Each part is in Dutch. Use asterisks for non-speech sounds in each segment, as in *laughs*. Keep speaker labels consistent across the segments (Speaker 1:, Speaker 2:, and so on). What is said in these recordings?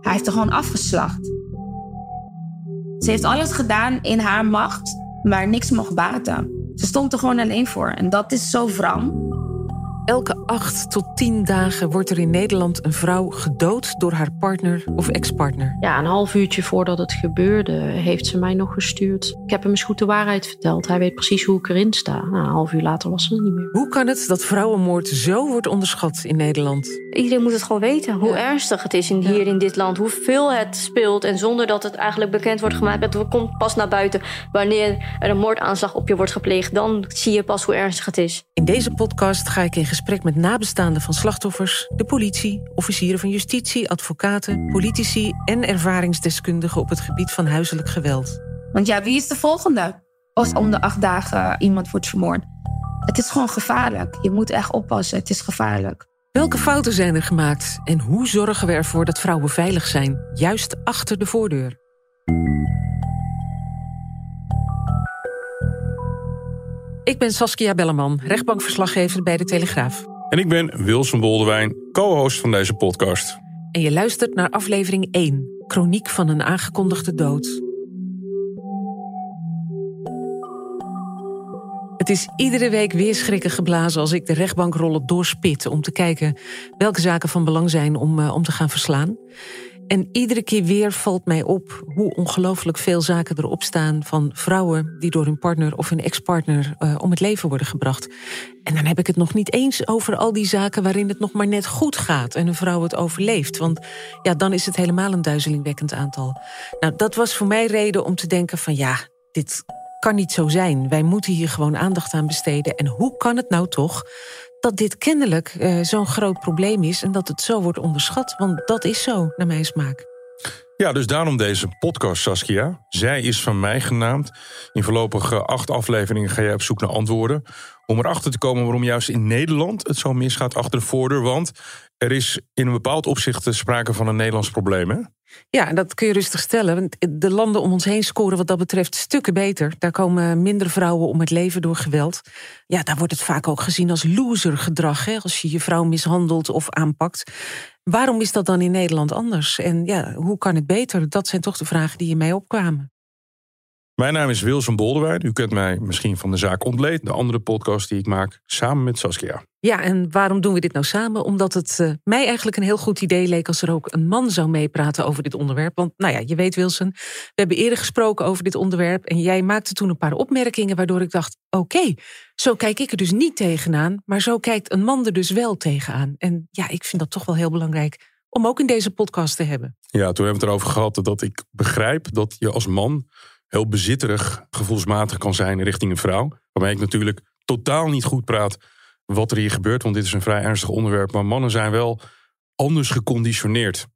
Speaker 1: Hij heeft er gewoon afgeslacht. Ze heeft alles gedaan in haar macht, maar niks mocht baten. Ze stond er gewoon alleen voor. En dat is zo wrang.
Speaker 2: Elke acht tot tien dagen wordt er in Nederland een vrouw gedood door haar partner of ex-partner.
Speaker 3: Ja, een half uurtje voordat het gebeurde heeft ze mij nog gestuurd. Ik heb hem eens goed de waarheid verteld. Hij weet precies hoe ik erin sta. Nou, een half uur later was ze er niet meer.
Speaker 2: Hoe kan het dat vrouwenmoord zo wordt onderschat in Nederland?
Speaker 4: Iedereen moet het gewoon weten hoe ernstig het is in, hier in dit land. Hoeveel het speelt. En zonder dat het eigenlijk bekend wordt gemaakt. Het komt pas naar buiten wanneer er een moordaanslag op je wordt gepleegd. Dan zie je pas hoe ernstig het is.
Speaker 2: In deze podcast ga ik in gesprek met nabestaanden van slachtoffers, de politie, officieren van justitie, advocaten, politici en ervaringsdeskundigen op het gebied van huiselijk geweld.
Speaker 1: Want ja, wie is de volgende? Als om de acht dagen iemand wordt vermoord. Het is gewoon gevaarlijk. Je moet echt oppassen. Het is gevaarlijk.
Speaker 2: Welke fouten zijn er gemaakt en hoe zorgen we ervoor dat vrouwen veilig zijn, juist achter de voordeur? Ik ben Saskia Belleman, rechtbankverslaggever bij De Telegraaf.
Speaker 5: En ik ben Wilson Boldewijn, co-host van deze podcast.
Speaker 2: En je luistert naar aflevering 1, Chroniek van een aangekondigde dood. Het is iedere week weer schrikken geblazen als ik de rechtbankrollen doorspit om te kijken welke zaken van belang zijn om, uh, om te gaan verslaan. En iedere keer weer valt mij op hoe ongelooflijk veel zaken erop staan van vrouwen die door hun partner of hun ex-partner uh, om het leven worden gebracht. En dan heb ik het nog niet eens over al die zaken waarin het nog maar net goed gaat en een vrouw het overleeft. Want ja, dan is het helemaal een duizelingwekkend aantal. Nou, dat was voor mij reden om te denken van ja, dit kan niet zo zijn. Wij moeten hier gewoon aandacht aan besteden. En hoe kan het nou toch dat dit kennelijk uh, zo'n groot probleem is en dat het zo wordt onderschat? Want dat is zo, naar mijn smaak.
Speaker 5: Ja, dus daarom deze podcast, Saskia. Zij is van mij genaamd. In voorlopig acht afleveringen ga jij op zoek naar antwoorden. Om erachter te komen waarom juist in Nederland het zo misgaat achter de voordeur. Want er is in een bepaald opzicht sprake van een Nederlands probleem, hè?
Speaker 2: Ja, dat kun je rustig stellen. De landen om ons heen scoren wat dat betreft stukken beter. Daar komen minder vrouwen om het leven door geweld. Ja, daar wordt het vaak ook gezien als losergedrag. Hè, als je je vrouw mishandelt of aanpakt. Waarom is dat dan in Nederland anders? En ja, hoe kan het beter? Dat zijn toch de vragen die in mij opkwamen.
Speaker 5: Mijn naam is Wilson Boldewijn. U kent mij misschien van de zaak Ontleed, de andere podcast die ik maak samen met Saskia.
Speaker 2: Ja, en waarom doen we dit nou samen? Omdat het uh, mij eigenlijk een heel goed idee leek als er ook een man zou meepraten over dit onderwerp. Want nou ja, je weet Wilson, we hebben eerder gesproken over dit onderwerp en jij maakte toen een paar opmerkingen waardoor ik dacht, oké, zo kijk ik er dus niet tegenaan, maar zo kijkt een man er dus wel tegenaan. En ja, ik vind dat toch wel heel belangrijk om ook in deze podcast te hebben.
Speaker 5: Ja, toen hebben we het erover gehad dat ik begrijp dat je als man heel bezitterig, gevoelsmatig kan zijn richting een vrouw. Waarmee ik natuurlijk totaal niet goed praat wat er hier gebeurt, want dit is een vrij ernstig onderwerp. Maar mannen zijn wel anders geconditioneerd.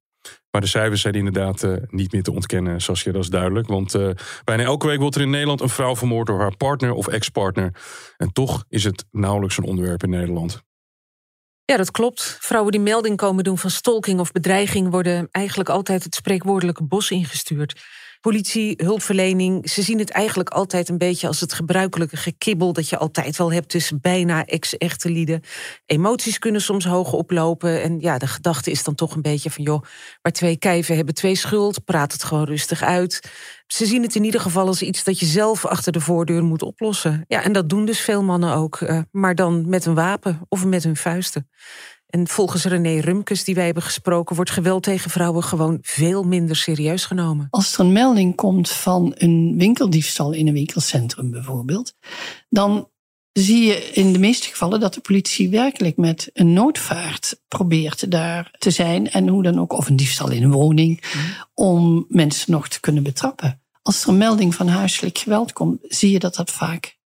Speaker 5: Maar de cijfers zijn inderdaad uh, niet meer te ontkennen, Saskia, dat is duidelijk. Want uh, bijna elke week wordt er in Nederland een vrouw vermoord door haar partner of ex-partner. En toch is het nauwelijks een onderwerp in Nederland.
Speaker 2: Ja, dat klopt. Vrouwen die melding komen doen van stalking of bedreiging worden eigenlijk altijd het spreekwoordelijke bos ingestuurd. Politie, hulpverlening, ze zien het eigenlijk altijd een beetje als het gebruikelijke gekibbel dat je altijd wel hebt tussen bijna ex-echte lieden. Emoties kunnen soms hoog oplopen en ja, de gedachte is dan toch een beetje van joh, waar twee kijven hebben twee schuld, praat het gewoon rustig uit. Ze zien het in ieder geval als iets dat je zelf achter de voordeur moet oplossen. Ja, en dat doen dus veel mannen ook, eh, maar dan met een wapen of met hun vuisten. En volgens René Rumkes, die wij hebben gesproken, wordt geweld tegen vrouwen gewoon veel minder serieus genomen.
Speaker 6: Als er een melding komt van een winkeldiefstal in een winkelcentrum bijvoorbeeld, dan zie je in de meeste gevallen dat de politie werkelijk met een noodvaart probeert daar te zijn. En hoe dan ook, of een diefstal in een woning, om mensen nog te kunnen betrappen. Als er een melding van huiselijk geweld komt, zie je dat dat vaak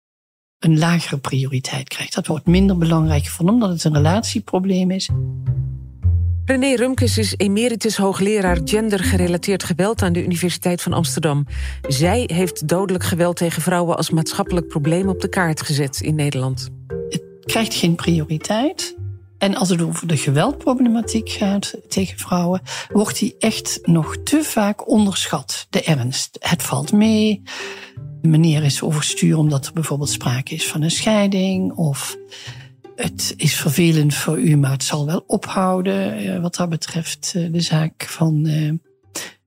Speaker 6: een lagere prioriteit krijgt. Dat wordt minder belangrijk gevonden omdat het een relatieprobleem is.
Speaker 2: René Rumkes is emeritus hoogleraar gendergerelateerd geweld aan de Universiteit van Amsterdam. Zij heeft dodelijk geweld tegen vrouwen als maatschappelijk probleem op de kaart gezet in Nederland.
Speaker 6: Het krijgt geen prioriteit. En als het over de geweldproblematiek gaat tegen vrouwen, wordt die echt nog te vaak onderschat. De ernst. Het valt mee. De meneer is overstuur omdat er bijvoorbeeld sprake is van een scheiding of het is vervelend voor u, maar het zal wel ophouden. Eh, wat dat betreft eh, de zaak van uh,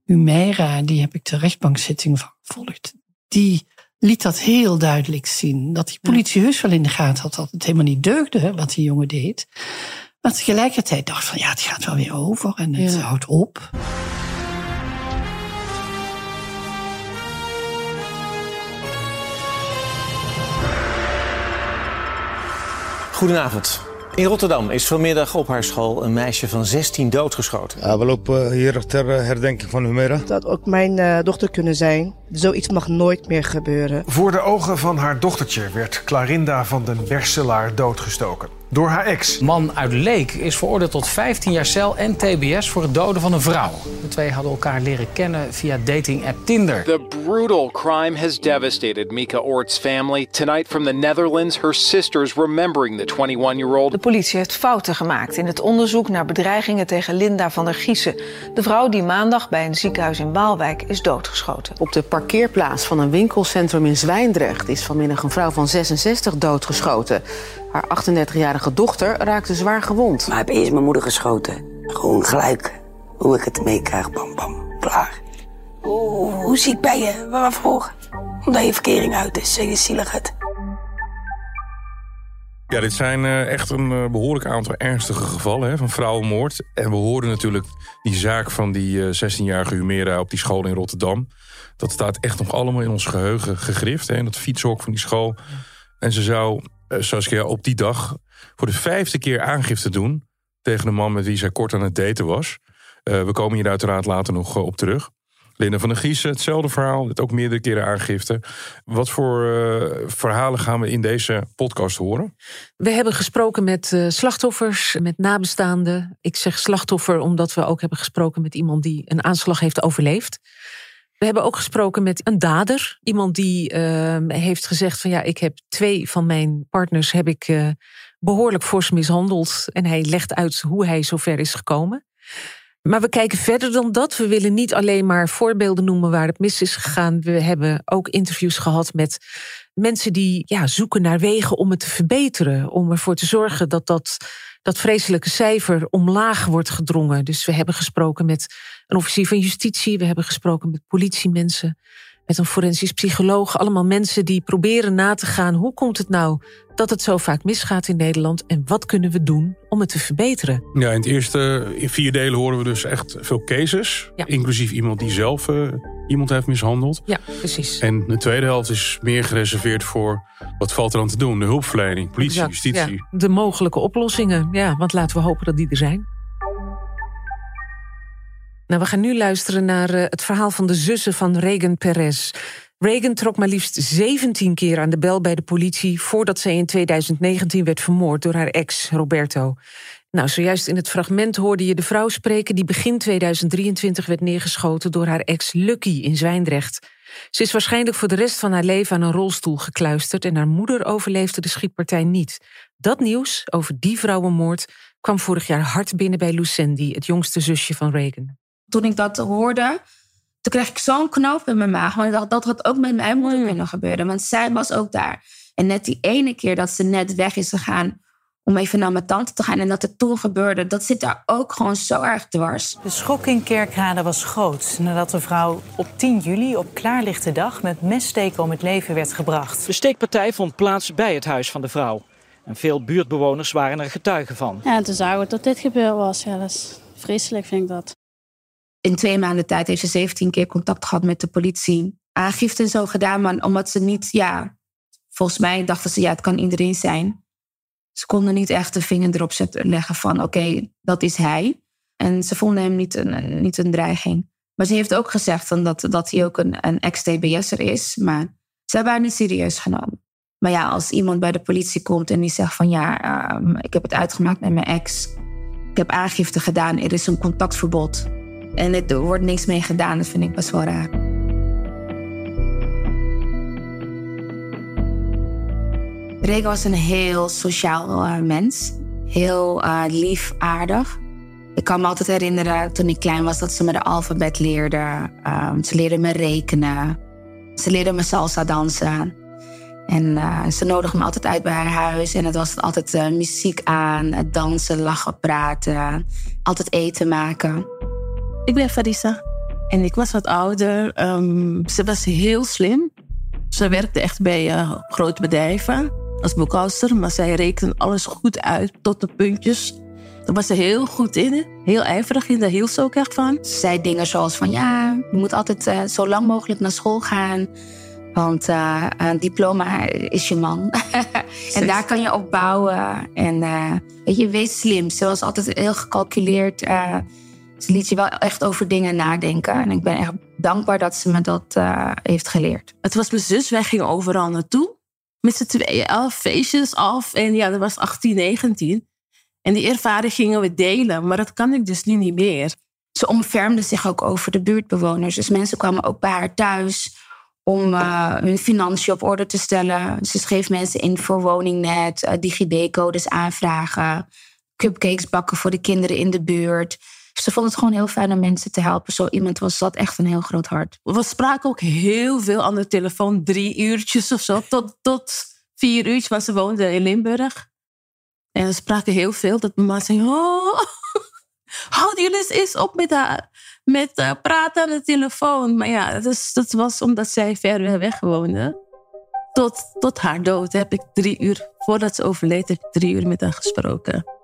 Speaker 6: Humeira, die heb ik de rechtbankzitting van gevolgd. Die liet dat heel duidelijk zien. Dat die politie heus wel in de gaten had dat het helemaal niet deugde wat die jongen deed. Maar tegelijkertijd dacht van ja, het gaat wel weer over en het houdt op.
Speaker 7: Goedenavond. In Rotterdam is vanmiddag op haar school een meisje van 16 doodgeschoten.
Speaker 8: Ja, we lopen hier ter herdenking van Humera.
Speaker 9: Dat ook mijn uh, dochter kunnen zijn. Zoiets mag nooit meer gebeuren.
Speaker 10: Voor de ogen van haar dochtertje werd Clarinda van den Berselaar doodgestoken door haar ex.
Speaker 11: Man uit Leek is veroordeeld tot 15 jaar cel en TBS voor het doden van een vrouw. De twee hadden elkaar leren kennen via dating-app Tinder.
Speaker 12: The brutal crime has devastated Mika Ort's family. Tonight from the Netherlands, her sisters remembering the 21-year-old.
Speaker 13: De politie heeft fouten gemaakt in het onderzoek naar bedreigingen tegen Linda van der Giezen. De vrouw die maandag bij een ziekenhuis in Waalwijk is doodgeschoten.
Speaker 14: Op de parkeerplaats van een winkelcentrum in Zwijndrecht is vanmiddag een vrouw van 66 doodgeschoten. Haar 38-jarige dochter raakte zwaar gewond.
Speaker 15: Maar heb eerst mijn moeder geschoten. Gewoon gelijk. Hoe ik het meekrijg, bam bam, klaar. Hoe, hoe ziek ben je? Waarvoor? Omdat je verkering uit is. Zeg je zielig het.
Speaker 5: Ja, dit zijn uh, echt een uh, behoorlijk aantal ernstige gevallen hè, van vrouwenmoord. En we horen natuurlijk die zaak van die uh, 16-jarige Humera op die school in Rotterdam. Dat staat echt nog allemaal in ons geheugen gegrift. Hè, dat fietshok van die school. En ze zou uh, Saskia op die dag voor de vijfde keer aangifte doen tegen een man met wie zij kort aan het daten was. We komen hier uiteraard later nog op terug. Linda van der Giezen, hetzelfde verhaal, het ook meerdere keren aangifte. Wat voor verhalen gaan we in deze podcast horen?
Speaker 2: We hebben gesproken met slachtoffers, met nabestaanden. Ik zeg slachtoffer omdat we ook hebben gesproken met iemand die een aanslag heeft overleefd. We hebben ook gesproken met een dader. Iemand die uh, heeft gezegd van ja, ik heb twee van mijn partners heb ik uh, behoorlijk fors mishandeld. En hij legt uit hoe hij zover is gekomen. Maar we kijken verder dan dat. We willen niet alleen maar voorbeelden noemen waar het mis is gegaan. We hebben ook interviews gehad met mensen die ja, zoeken naar wegen om het te verbeteren. Om ervoor te zorgen dat dat, dat vreselijke cijfer omlaag wordt gedrongen. Dus we hebben gesproken met een officier van justitie. We hebben gesproken met politiemensen. Met een forensisch psycholoog. Allemaal mensen die proberen na te gaan. Hoe komt het nou dat het zo vaak misgaat in Nederland? En wat kunnen we doen om het te verbeteren?
Speaker 5: Ja, in het eerste in vier delen horen we dus echt veel cases. Ja. Inclusief iemand die zelf uh, iemand heeft mishandeld.
Speaker 2: Ja, precies.
Speaker 5: En de tweede helft is meer gereserveerd voor wat valt er aan te doen? De hulpverlening, politie, exact, justitie.
Speaker 2: Ja. De mogelijke oplossingen. Ja, want laten we hopen dat die er zijn. Nou, we gaan nu luisteren naar uh, het verhaal van de zussen van Regan Perez. Reagan trok maar liefst 17 keer aan de bel bij de politie voordat zij in 2019 werd vermoord door haar ex Roberto. Nou, zojuist in het fragment hoorde je de vrouw spreken die begin 2023 werd neergeschoten door haar ex Lucky in Zwijndrecht. Ze is waarschijnlijk voor de rest van haar leven aan een rolstoel gekluisterd en haar moeder overleefde de schietpartij niet. Dat nieuws over die vrouwenmoord kwam vorig jaar hard binnen bij Lucendi, het jongste zusje van Reagan.
Speaker 1: Toen ik dat hoorde, toen kreeg ik zo'n knoop in mijn maag. Want ik dacht, dat had ook met mijn moeder kunnen gebeuren. Want zij was ook daar. En net die ene keer dat ze net weg is gegaan om even naar mijn tante te gaan. En dat het toen gebeurde, dat zit daar ook gewoon zo erg dwars.
Speaker 16: De schok in Kerkrade was groot nadat de vrouw op 10 juli op klaarlichte dag met messteken om het leven werd gebracht.
Speaker 17: De steekpartij vond plaats bij het huis van de vrouw. En veel buurtbewoners waren er getuigen van.
Speaker 18: Ja, en toen zagen we dat dit gebeurd was. Ja, dat is vreselijk, vind ik dat.
Speaker 1: In twee maanden tijd heeft ze 17 keer contact gehad met de politie. Aangifte en zo gedaan, maar omdat ze niet, ja, volgens mij dachten ze, ja, het kan iedereen zijn. Ze konden niet echt de vinger erop zetten, leggen van, oké, dat is hij. En ze vonden hem niet een, niet een dreiging. Maar ze heeft ook gezegd dan dat, dat hij ook een, een ex-TBS'er is. Maar ze hebben haar niet serieus genomen. Maar ja, als iemand bij de politie komt en die zegt van ja, um, ik heb het uitgemaakt met mijn ex. Ik heb aangifte gedaan, er is een contactverbod. En er wordt niks mee gedaan, dat vind ik best wel raar. Rega was een heel sociaal uh, mens. Heel uh, lief, aardig. Ik kan me altijd herinneren toen ik klein was dat ze me de alfabet leerde. Um, ze leerde me rekenen. Ze leerde me salsa dansen. En uh, ze nodigde me altijd uit bij haar huis. En het was altijd muziek aan, het dansen, lachen, praten. Altijd eten maken.
Speaker 19: Ik ben Farisa. En ik was wat ouder. Um, ze was heel slim. Ze werkte echt bij uh, grote bedrijven als boekhoudster. Maar zij rekende alles goed uit tot de puntjes. Daar was ze heel goed in. Heel ijverig in. Daar hield ze ook echt van.
Speaker 1: Ze zei dingen zoals van... ja, je moet altijd zo lang mogelijk naar school gaan... Want uh, een diploma is je man. *laughs* en daar kan je op bouwen. En uh, weet je, wees slim. Ze was altijd heel gecalculeerd. Uh, ze liet je wel echt over dingen nadenken. En ik ben echt dankbaar dat ze me dat heeft geleerd.
Speaker 19: Het was mijn zus. Wij gingen overal naartoe. Met z'n tweeën af, feestjes af. En ja, dat was 18, 19. En die ervaring gingen we delen. Maar dat kan ik dus nu niet meer.
Speaker 1: Ze omvermde zich ook over de buurtbewoners. Dus mensen kwamen ook bij haar thuis om uh, hun financiën op orde te stellen. Ze schreef mensen in voor woningnet, uh, DigiD-codes aanvragen, cupcakes bakken voor de kinderen in de buurt. Ze vond het gewoon heel fijn om mensen te helpen. Zo iemand was dat echt een heel groot hart.
Speaker 19: We spraken ook heel veel aan de telefoon, drie uurtjes of zo, tot, tot vier uurtjes, want ze woonde in Limburg. En we spraken heel veel. Dat mama zei, oh, *laughs* houden jullie eens op met haar met uh, praten aan de telefoon. Maar ja, dat was omdat zij ver weg woonde. Tot, tot haar dood heb ik drie uur, voordat ze overleed, heb ik drie uur met haar gesproken.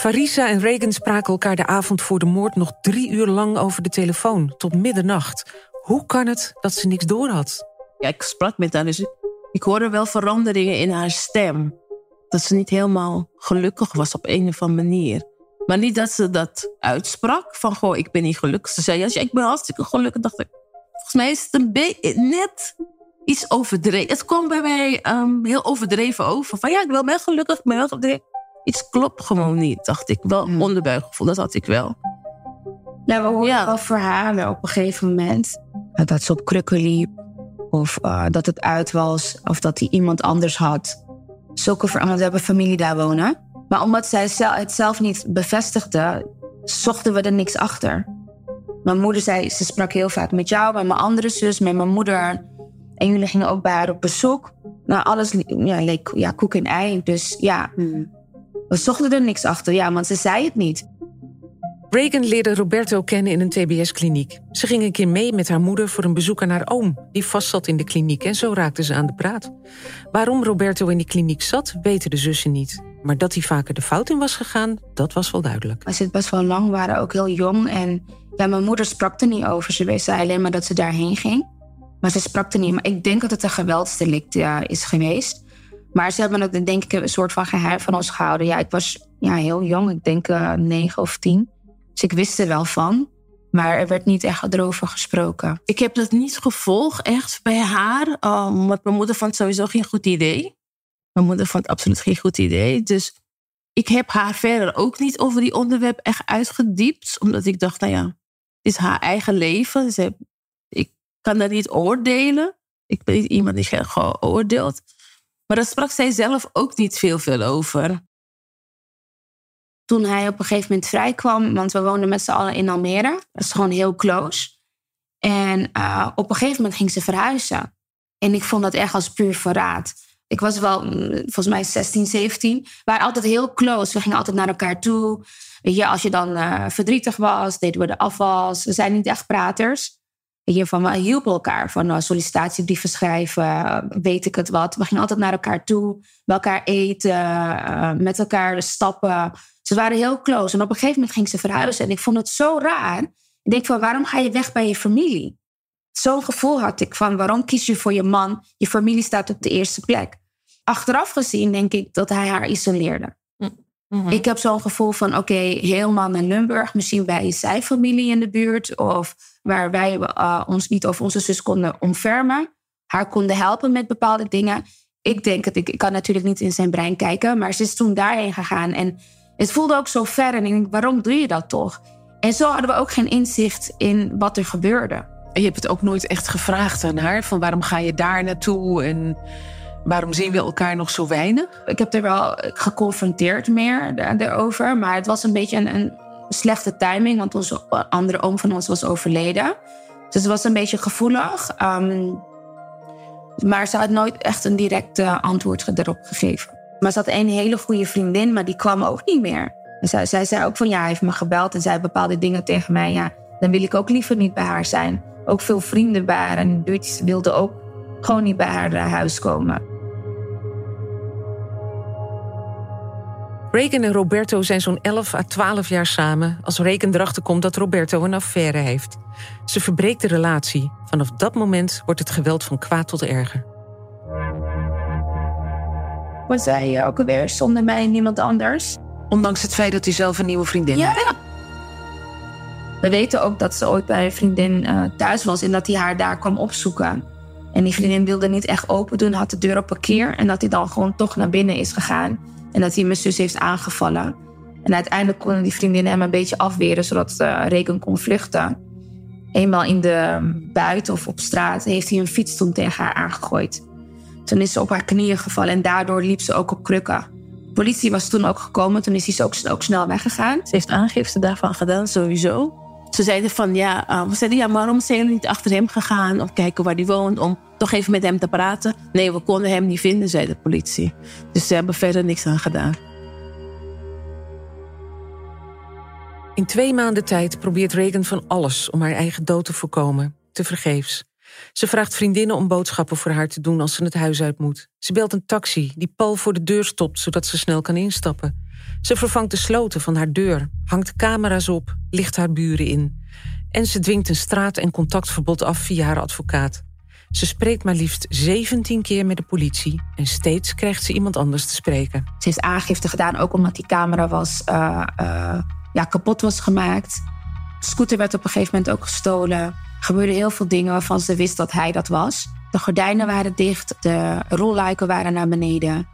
Speaker 2: Farisa en Reagan spraken elkaar de avond voor de moord nog drie uur lang over de telefoon, tot middernacht. Hoe kan het dat ze niks door had?
Speaker 19: Ja, ik sprak met haar, dus ik hoorde wel veranderingen in haar stem. Dat ze niet helemaal gelukkig was op een of andere manier. Maar niet dat ze dat uitsprak. Van, goh, ik ben niet gelukkig. Ze zei, ja, ik ben hartstikke gelukkig. Dacht ik, volgens mij is het een beetje net iets overdreven. Het kwam bij mij um, heel overdreven over. Van, ja, ik ben wel gelukkig, ik ben wel gelukkig. Iets klopt gewoon niet, dacht ik. Wel mm. onderbuikgevoel, dat had ik wel.
Speaker 1: Nou, we horen ja. wel verhalen op een gegeven moment. Dat ze op krukken liep. Of uh, dat het uit was. Of dat hij iemand anders had. Zulke verhalen. We hebben familie daar wonen. Maar omdat zij het zelf niet bevestigde, zochten we er niks achter. Mijn moeder zei, ze sprak heel vaak met jou, met mijn andere zus, met mijn moeder. En jullie gingen ook bij haar op bezoek. Nou, alles ja, leek ja, koek en ei. Dus ja, hmm. We zochten er niks achter. Ja, want ze zei het niet.
Speaker 2: Reagan leerde Roberto kennen in een TBS-kliniek. Ze ging een keer mee met haar moeder voor een bezoek aan haar oom... die vastzat in de kliniek en zo raakten ze aan de praat. Waarom Roberto in die kliniek zat, weten de zussen niet. Maar dat hij vaker de fout in was gegaan, dat was wel duidelijk.
Speaker 1: We zitten best wel lang, waren ook heel jong. En ja, mijn moeder sprak er niet over. Ze wist alleen maar dat ze daarheen ging. Maar ze sprak er niet. Maar ik denk dat het een geweldsdelict ja, is geweest. Maar ze hebben het denk ik een soort van geheim van ons gehouden. Ja, ik was ja, heel jong. Ik denk uh, negen of tien. Dus ik wist er wel van. Maar er werd niet echt erover gesproken.
Speaker 19: Ik heb dat niet gevolgd echt bij haar. Um, want mijn moeder vond sowieso geen goed idee. Mijn moeder vond het absoluut geen goed idee. Dus ik heb haar verder ook niet over die onderwerp echt uitgediept. Omdat ik dacht, nou ja, het is haar eigen leven. Ze, ik kan dat niet oordelen. Ik ben niet iemand die geoordeeld. Maar daar sprak zij zelf ook niet veel, veel over.
Speaker 1: Toen hij op een gegeven moment vrijkwam, want we woonden met z'n allen in Almere. Dat is gewoon heel close. En uh, op een gegeven moment ging ze verhuizen. En ik vond dat echt als puur verraad. Ik was wel, mm, volgens mij 16, 17. We waren altijd heel close. We gingen altijd naar elkaar toe. Weet als je dan uh, verdrietig was, deden we de afwas. We zijn niet echt praters. Weet je, van, we hielpen elkaar. Van uh, sollicitatiebrieven schrijven, uh, weet ik het wat. We gingen altijd naar elkaar toe. Bij elkaar eten, met elkaar stappen. Ze waren heel close. En op een gegeven moment ging ze verhuizen. En ik vond het zo raar. Ik denk van, waarom ga je weg bij je familie? Zo'n gevoel had ik van, waarom kies je voor je man? Je familie staat op de eerste plek achteraf gezien denk ik dat hij haar isoleerde. Mm-hmm. Ik heb zo'n gevoel van, oké, helemaal naar Limburg. Misschien bij zijn familie in de buurt. Of waar wij uh, ons niet over onze zus konden omvermen. Haar konden helpen met bepaalde dingen. Ik denk dat ik, ik kan natuurlijk niet in zijn brein kijken. Maar ze is toen daarheen gegaan. En het voelde ook zo ver. En ik denk, waarom doe je dat toch? En zo hadden we ook geen inzicht in wat er gebeurde.
Speaker 2: En je hebt het ook nooit echt gevraagd aan haar. Van waarom ga je daar naartoe? En Waarom zien we elkaar nog zo weinig?
Speaker 1: Ik heb er wel geconfronteerd meer daarover. Maar het was een beetje een, een slechte timing. Want onze andere oom van ons was overleden. Dus het was een beetje gevoelig. Um, Maar ze had nooit echt een direct eh, antwoord erop gegeven. Maar ze had een hele goede vriendin, maar die kwam ook niet meer. En zij, zij zei ook van ja, hij heeft me gebeld en zei bepaalde dingen tegen mij. Ja, dan wil ik ook liever niet bij haar zijn. Ook veel vrienden haar en Dutch wilde ook gewoon niet bij haar naar huis komen.
Speaker 2: Reagan en Roberto zijn zo'n 11 à 12 jaar samen als Reagan erachter komt dat Roberto een affaire heeft. Ze verbreekt de relatie. Vanaf dat moment wordt het geweld van kwaad tot erger.
Speaker 1: Was zij ook alweer zonder mij en niemand anders?
Speaker 2: Ondanks het feit dat hij zelf een nieuwe vriendin
Speaker 1: Ja.
Speaker 2: heeft.
Speaker 1: We weten ook dat ze ooit bij een vriendin eh, thuis was en dat hij haar daar kwam opzoeken. En die vriendin wilde niet echt open doen, had de deur op een keer. En dat hij dan gewoon toch naar binnen is gegaan. En dat hij mijn zus heeft aangevallen. En uiteindelijk kon die vriendin hem een beetje afweren, zodat uh, Regan kon vluchten. Eenmaal in de buiten of op straat heeft hij een fiets toen tegen haar aangegooid. Toen is ze op haar knieën gevallen en daardoor liep ze ook op krukken. De politie was toen ook gekomen, toen is hij ook, ook snel weggegaan.
Speaker 19: Ze heeft aangifte daarvan gedaan, sowieso. Ze zeiden van ja, uh, we zeiden ja, waarom zijn jullie niet achter hem gegaan om kijken waar hij woont, om toch even met hem te praten? Nee, we konden hem niet vinden, zei de politie. Dus ze hebben verder niks aan gedaan.
Speaker 2: In twee maanden tijd probeert Reagan van alles om haar eigen dood te voorkomen. Te vergeefs. Ze vraagt vriendinnen om boodschappen voor haar te doen als ze het huis uit moet. Ze belt een taxi die pal voor de deur stopt zodat ze snel kan instappen. Ze vervangt de sloten van haar deur, hangt camera's op, licht haar buren in. En ze dwingt een straat- en contactverbod af via haar advocaat. Ze spreekt maar liefst 17 keer met de politie en steeds krijgt ze iemand anders te spreken.
Speaker 1: Ze heeft aangifte gedaan, ook omdat die camera was, uh, uh, ja, kapot was gemaakt. De scooter werd op een gegeven moment ook gestolen. Er gebeurden heel veel dingen waarvan ze wist dat hij dat was. De gordijnen waren dicht, de rolluiken waren naar beneden.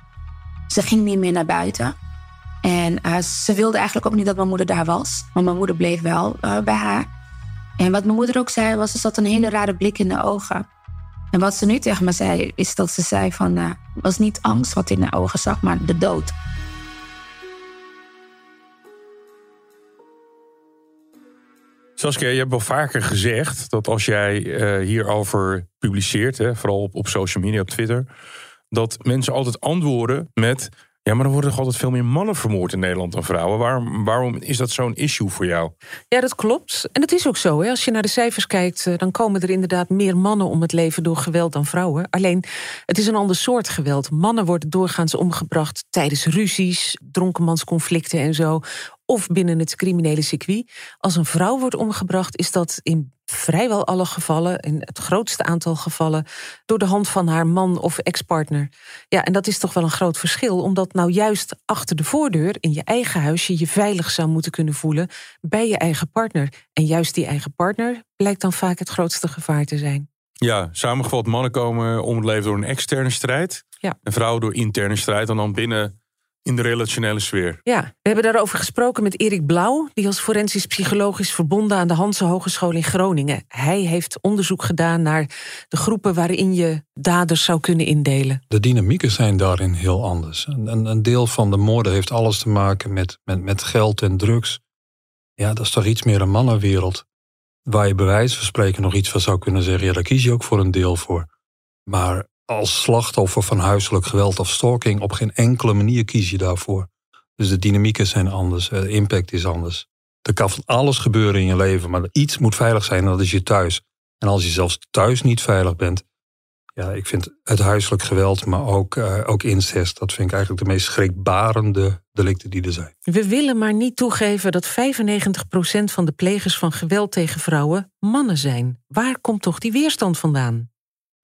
Speaker 1: Ze ging niet meer naar buiten. En uh, ze wilde eigenlijk ook niet dat mijn moeder daar was. Maar mijn moeder bleef wel uh, bij haar. En wat mijn moeder ook zei, was ze zat een hele rare blik in de ogen. En wat ze nu tegen me zei, is dat ze zei van... Uh, was niet angst wat in de ogen zag, maar de dood.
Speaker 5: Saskia, je hebt wel vaker gezegd dat als jij hierover publiceert, hè, vooral op, op social media, op Twitter, dat mensen altijd antwoorden met: ja, maar dan worden toch altijd veel meer mannen vermoord in Nederland dan vrouwen. Waarom, waarom is dat zo'n issue voor jou?
Speaker 2: Ja, dat klopt. En het is ook zo. Hè. Als je naar de cijfers kijkt, dan komen er inderdaad meer mannen om het leven door geweld dan vrouwen. Alleen, het is een ander soort geweld. Mannen worden doorgaans omgebracht tijdens ruzies, dronkenmansconflicten en zo. Of binnen het criminele circuit. Als een vrouw wordt omgebracht, is dat in vrijwel alle gevallen, in het grootste aantal gevallen, door de hand van haar man of ex-partner. Ja, en dat is toch wel een groot verschil, omdat nou juist achter de voordeur in je eigen huis je je veilig zou moeten kunnen voelen bij je eigen partner. En juist die eigen partner blijkt dan vaak het grootste gevaar te zijn.
Speaker 5: Ja, samengevat, mannen komen om het leven door een externe strijd.
Speaker 2: Ja.
Speaker 5: En vrouwen door interne strijd en dan binnen in de relationele sfeer.
Speaker 2: Ja, we hebben daarover gesproken met Erik Blauw, die als forensisch psycholoog is verbonden aan de Hanse Hogeschool in Groningen. Hij heeft onderzoek gedaan naar de groepen waarin je daders zou kunnen indelen.
Speaker 20: De dynamieken zijn daarin heel anders. Een, een deel van de moorden heeft alles te maken met, met, met geld en drugs. Ja, dat is toch iets meer een mannenwereld. Waar je bij wijze van spreken nog iets van zou kunnen zeggen. Ja, daar kies je ook voor een deel voor. Maar als slachtoffer van huiselijk geweld of stalking op geen enkele manier kies je daarvoor. Dus de dynamieken zijn anders, de impact is anders. Er kan van alles gebeuren in je leven, maar iets moet veilig zijn en dat is je thuis. En als je zelfs thuis niet veilig bent, ja, ik vind het huiselijk geweld, maar ook, uh, ook incest, dat vind ik eigenlijk de meest schrikbarende delicten die er zijn.
Speaker 2: We willen maar niet toegeven dat 95% van de plegers van geweld tegen vrouwen mannen zijn. Waar komt toch die weerstand vandaan?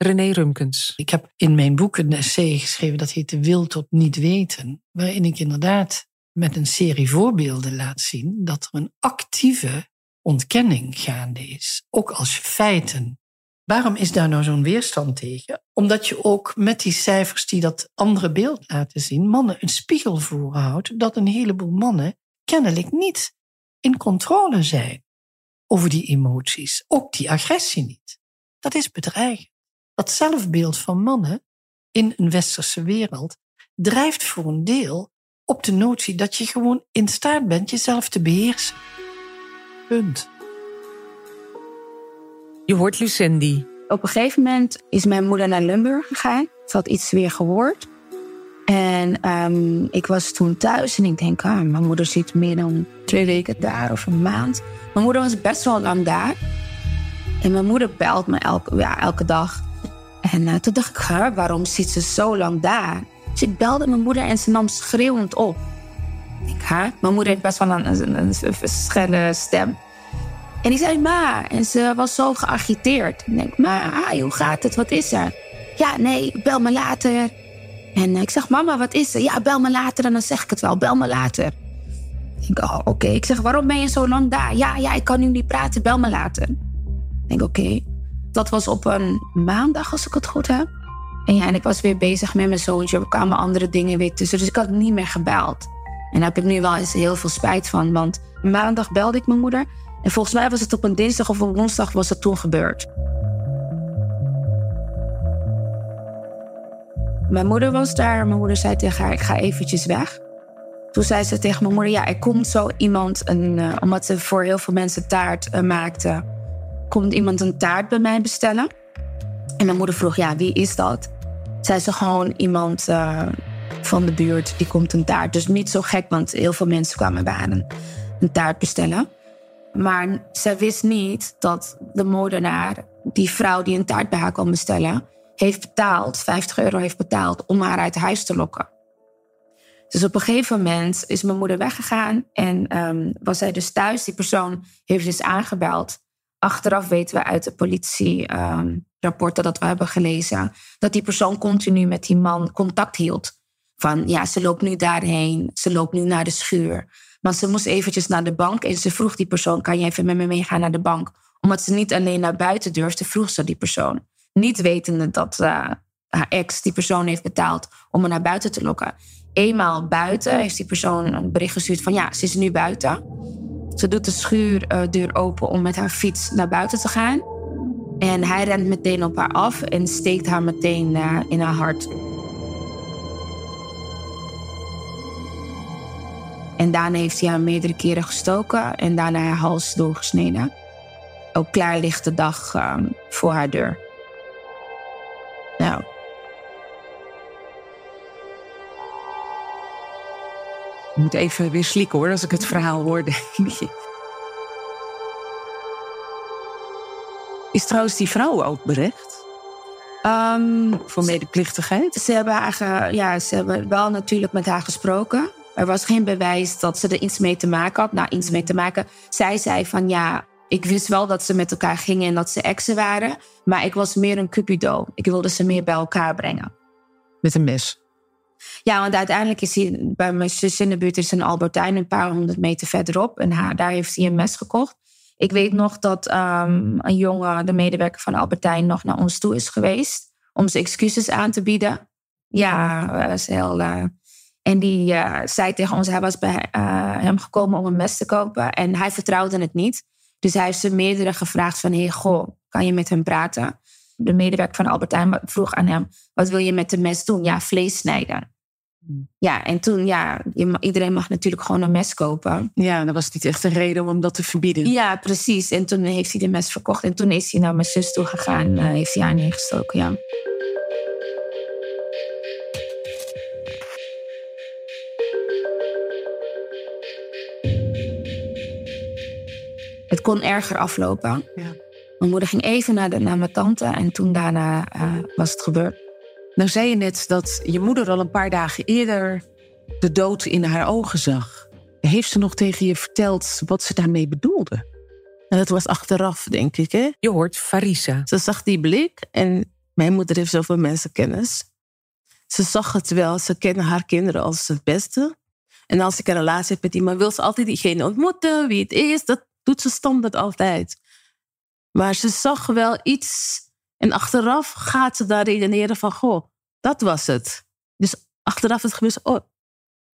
Speaker 2: René Rumkens.
Speaker 6: Ik heb in mijn boek een essay geschreven dat heet De Wil tot Niet Weten. Waarin ik inderdaad met een serie voorbeelden laat zien dat er een actieve ontkenning gaande is. Ook als feiten. Waarom is daar nou zo'n weerstand tegen? Omdat je ook met die cijfers die dat andere beeld laten zien, mannen een spiegel voorhoudt dat een heleboel mannen kennelijk niet in controle zijn over die emoties. Ook die agressie niet. Dat is bedreigend. Dat zelfbeeld van mannen in een westerse wereld drijft voor een deel op de notie dat je gewoon in staat bent jezelf te beheersen. Punt.
Speaker 2: Je hoort Lucendi.
Speaker 1: Op een gegeven moment is mijn moeder naar Limburg gegaan. Ze had iets weer gehoord. En ehm, ik was toen thuis en ik denk, ah, mijn moeder zit meer dan twee weken daar of een maand. Mijn moeder was best wel lang daar. En mijn moeder belt me elke, ja, elke dag. En eh, toen dacht ik, waarom zit ze zo lang daar? Dus ik belde mijn moeder en ze nam schreeuwend op. Ik, huh? Mijn moeder heeft best wel een, een, stem. En die zei, ma. En ze was zo geagiteerd. Ik denk, ma, hoe gaat het? Wat is er? Ja, nee, bel me later. En ik zeg, mama, wat is er? Ja, bel me later en dan zeg ik het wel. Bel me later. Ik oh, oké. Ik zeg, waarom ben je zo lang daar? Ja, ja, ik kan nu niet praten. Bel me later. Ik denk, oké. Dat was op een maandag, als ik het goed heb. En ja, en ik was weer bezig met mijn zoontje. Er kwamen andere dingen weer tussen. Dus ik had niet meer gebeld. En daar heb ik nu wel eens heel veel spijt van. Want maandag belde ik mijn moeder. En volgens mij was het op een dinsdag of een woensdag was het toen gebeurd. Mijn moeder was daar. Mijn moeder zei tegen haar, ik ga eventjes weg. Toen zei ze tegen mijn moeder, ja, er komt zo iemand... Een, uh, omdat ze voor heel veel mensen taart uh, maakte... komt iemand een taart bij mij bestellen. En mijn moeder vroeg, ja, wie is dat? Zei ze gewoon iemand uh, van de buurt, die komt een taart. Dus niet zo gek, want heel veel mensen kwamen bij haar een, taart bestellen. Maar ze wist niet dat de moordenaar, die vrouw die een taart bij haar kwam bestellen, heeft betaald, 50 euro heeft betaald om haar uit huis te lokken. Dus op een gegeven moment is mijn moeder weggegaan en um, was zij dus thuis. Die persoon heeft dus aangebeld. Achteraf weten we uit de politierapporten um, dat we hebben gelezen dat die persoon continu met die man contact hield. Van ja, ze loopt nu daarheen, ze loopt nu naar de schuur. Maar ze moest eventjes naar de bank en ze vroeg die persoon: kan je even met me meegaan naar de bank? Omdat ze niet alleen naar buiten durfde, vroeg ze die persoon. Niet wetende dat uh, haar ex die persoon heeft betaald om haar naar buiten te lokken. Eenmaal buiten heeft die persoon een bericht gestuurd van ja, ze is nu buiten. Ze doet de schuurdeur open om met haar fiets naar buiten te gaan. En hij rent meteen op haar af en steekt haar meteen uh, in haar hart. En daarna heeft hij haar meerdere keren gestoken en daarna haar hals doorgesneden. Ook klaar ligt de dag um, voor haar deur.
Speaker 2: Ik moet even weer slikken hoor, als ik het verhaal hoor. Is trouwens die vrouw ook berecht?
Speaker 1: Um,
Speaker 2: voor medeplichtigheid?
Speaker 1: Ze hebben, haar, ja, ze hebben wel natuurlijk met haar gesproken. Er was geen bewijs dat ze er iets mee te maken had. Nou, iets mee te maken. Zij zei van ja, ik wist wel dat ze met elkaar gingen en dat ze exen waren. Maar ik was meer een cupido. Ik wilde ze meer bij elkaar brengen.
Speaker 2: Met een mes?
Speaker 1: Ja, want uiteindelijk is hij bij mijn zus in de buurt is een Albertijn een paar honderd meter verderop. En haar, daar heeft hij een mes gekocht. Ik weet nog dat um, een jongen, de medewerker van Albertijn, nog naar ons toe is geweest. Om zijn excuses aan te bieden. Ja, dat is heel... Uh, en die uh, zei tegen ons, hij was bij uh, hem gekomen om een mes te kopen. En hij vertrouwde het niet. Dus hij heeft ze meerdere gevraagd van, hey, goh, kan je met hem praten? De medewerker van Albertijn vroeg aan hem, wat wil je met de mes doen? Ja, vlees snijden. Ja, en toen, ja, iedereen mag natuurlijk gewoon een mes kopen.
Speaker 2: Ja, dat was niet echt een reden om dat te verbieden.
Speaker 1: Ja, precies. En toen heeft hij de mes verkocht. En toen is hij naar mijn zus toe gegaan. Uh, heeft hij haar neergestoken, ja. Het kon erger aflopen.
Speaker 2: Ja.
Speaker 1: Mijn moeder ging even naar, de, naar mijn tante en toen daarna uh, was het gebeurd.
Speaker 2: Nou zei je net dat je moeder al een paar dagen eerder de dood in haar ogen zag. Heeft ze nog tegen je verteld wat ze daarmee bedoelde?
Speaker 19: En dat was achteraf, denk ik. Hè?
Speaker 2: Je hoort Farisa.
Speaker 19: Ze zag die blik en mijn moeder heeft zoveel mensenkennis. Ze zag het wel, ze kennen haar kinderen als het beste. En als ik een relatie heb met iemand, wil ze altijd diegene ontmoeten, wie het is. Dat doet ze standaard altijd. Maar ze zag wel iets. En achteraf gaat ze daar redeneren van, goh, dat was het. Dus achteraf het gebeurt, oh,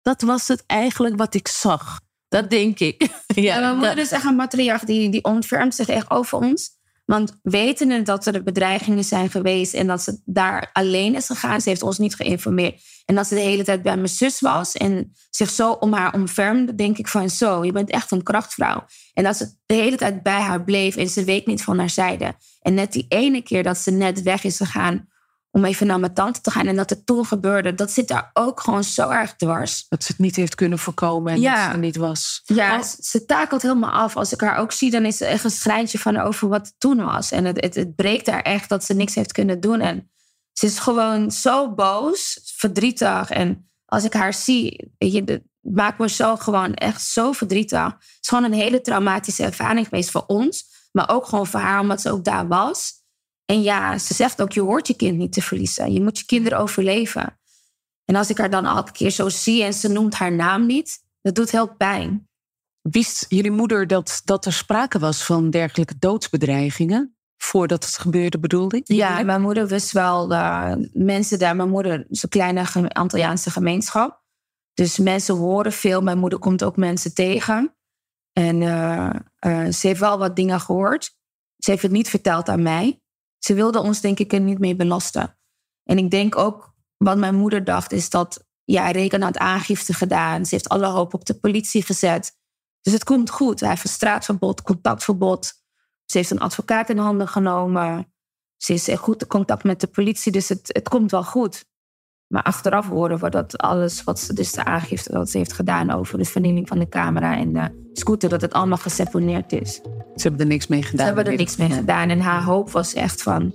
Speaker 19: dat was het eigenlijk wat ik zag. Dat denk ik. *laughs*
Speaker 1: ja, ja, mijn moeder
Speaker 19: dat...
Speaker 1: is echt een matriarch die, die ontfermt zich echt over ons. Want wetende dat er bedreigingen zijn geweest en dat ze daar alleen is gegaan, ze heeft ons niet geïnformeerd. En dat ze de hele tijd bij mijn zus was en zich zo om haar omvermde, denk ik van zo, je bent echt een krachtvrouw. En dat ze de hele tijd bij haar bleef en ze weet niet van haar zijde. En net die ene keer dat ze net weg is gegaan om even naar mijn tante te gaan en dat het toen gebeurde, dat zit daar ook gewoon zo erg dwars.
Speaker 2: Dat ze het niet heeft kunnen voorkomen en dat ze er niet was.
Speaker 1: Ja, ze takelt helemaal af. Als ik haar ook zie, dan is er echt een schrijntje van over wat het toen was. En het, het, het breekt haar echt dat ze niks heeft kunnen doen. En ze is gewoon zo boos, verdrietig. En als ik haar zie, je, maakt me zo gewoon echt zo verdrietig. Het is gewoon een hele traumatische ervaring geweest voor ons. Maar ook gewoon voor haar, omdat ze ook daar was. En ja, ze zegt ook, je hoort je kind niet te verliezen. Je moet je kinderen overleven. En als ik haar dan elke keer zo zie en ze noemt haar naam niet, dat doet heel pijn.
Speaker 2: Wist jullie moeder dat, dat er sprake was van dergelijke doodsbedreigingen? Voordat het gebeurde, bedoelde ik?
Speaker 1: Ja, mijn moeder wist wel uh, mensen daar. Mijn moeder is een kleine Antilliaanse gemeenschap. Dus mensen horen veel. Mijn moeder komt ook mensen tegen. En uh, uh, ze heeft wel wat dingen gehoord. Ze heeft het niet verteld aan mij. Ze wilde ons denk ik er niet mee belasten. En ik denk ook, wat mijn moeder dacht, is dat... Ja, Reken had aangifte gedaan. Ze heeft alle hoop op de politie gezet. Dus het komt goed. Hij heeft een straatverbod, contactverbod. Ze heeft een advocaat in handen genomen. Ze is in goed contact met de politie, dus het, het komt wel goed. Maar achteraf horen we dat alles wat ze, dus de aangifte dat ze heeft gedaan over de vernieling van de camera en de scooter, dat het allemaal geseponeerd is.
Speaker 2: Ze hebben er niks mee gedaan.
Speaker 1: Ze hebben er niks mee gedaan. En haar hoop was echt van,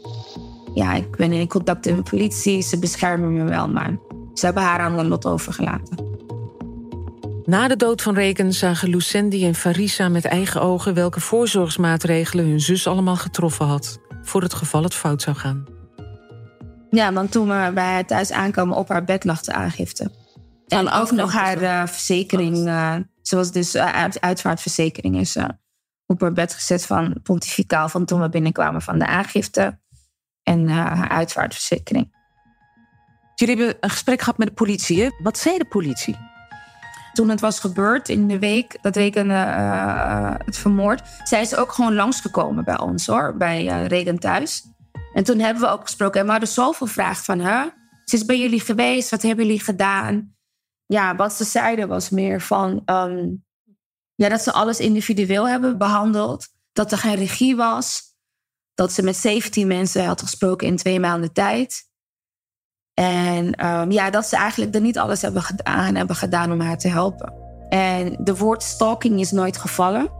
Speaker 1: ja, ik ben in contact met de politie, ze beschermen me wel, maar ze hebben haar aan de lot overgelaten.
Speaker 2: Na de dood van Reken zagen Lucendi en Farisa met eigen ogen welke voorzorgsmaatregelen hun zus allemaal getroffen had, voor het geval het fout zou gaan.
Speaker 1: Ja, want toen we bij haar thuis aankomen op haar bed lag de aangifte. En ook nog haar uh, verzekering. Uh, ze was dus uh, uitvaartverzekering is op haar bed gezet van pontificaal van toen we binnenkwamen van de aangifte en haar uitvaartverzekering.
Speaker 2: Jullie hebben een gesprek gehad met de politie. Hè? Wat zei de politie?
Speaker 1: Toen het was gebeurd in de week, dat Regen het vermoord, zij is ook gewoon langsgekomen bij ons hoor, bij Regen thuis. En toen hebben we ook gesproken en we hadden zoveel vragen van haar. Ze is bij jullie geweest, wat hebben jullie gedaan? Ja, wat ze zeiden was meer van um, ja, dat ze alles individueel hebben behandeld. Dat er geen regie was. Dat ze met 17 mensen had gesproken in twee maanden tijd. En um, ja, dat ze eigenlijk er niet alles hebben gedaan, hebben gedaan om haar te helpen. En de woord stalking is nooit gevallen.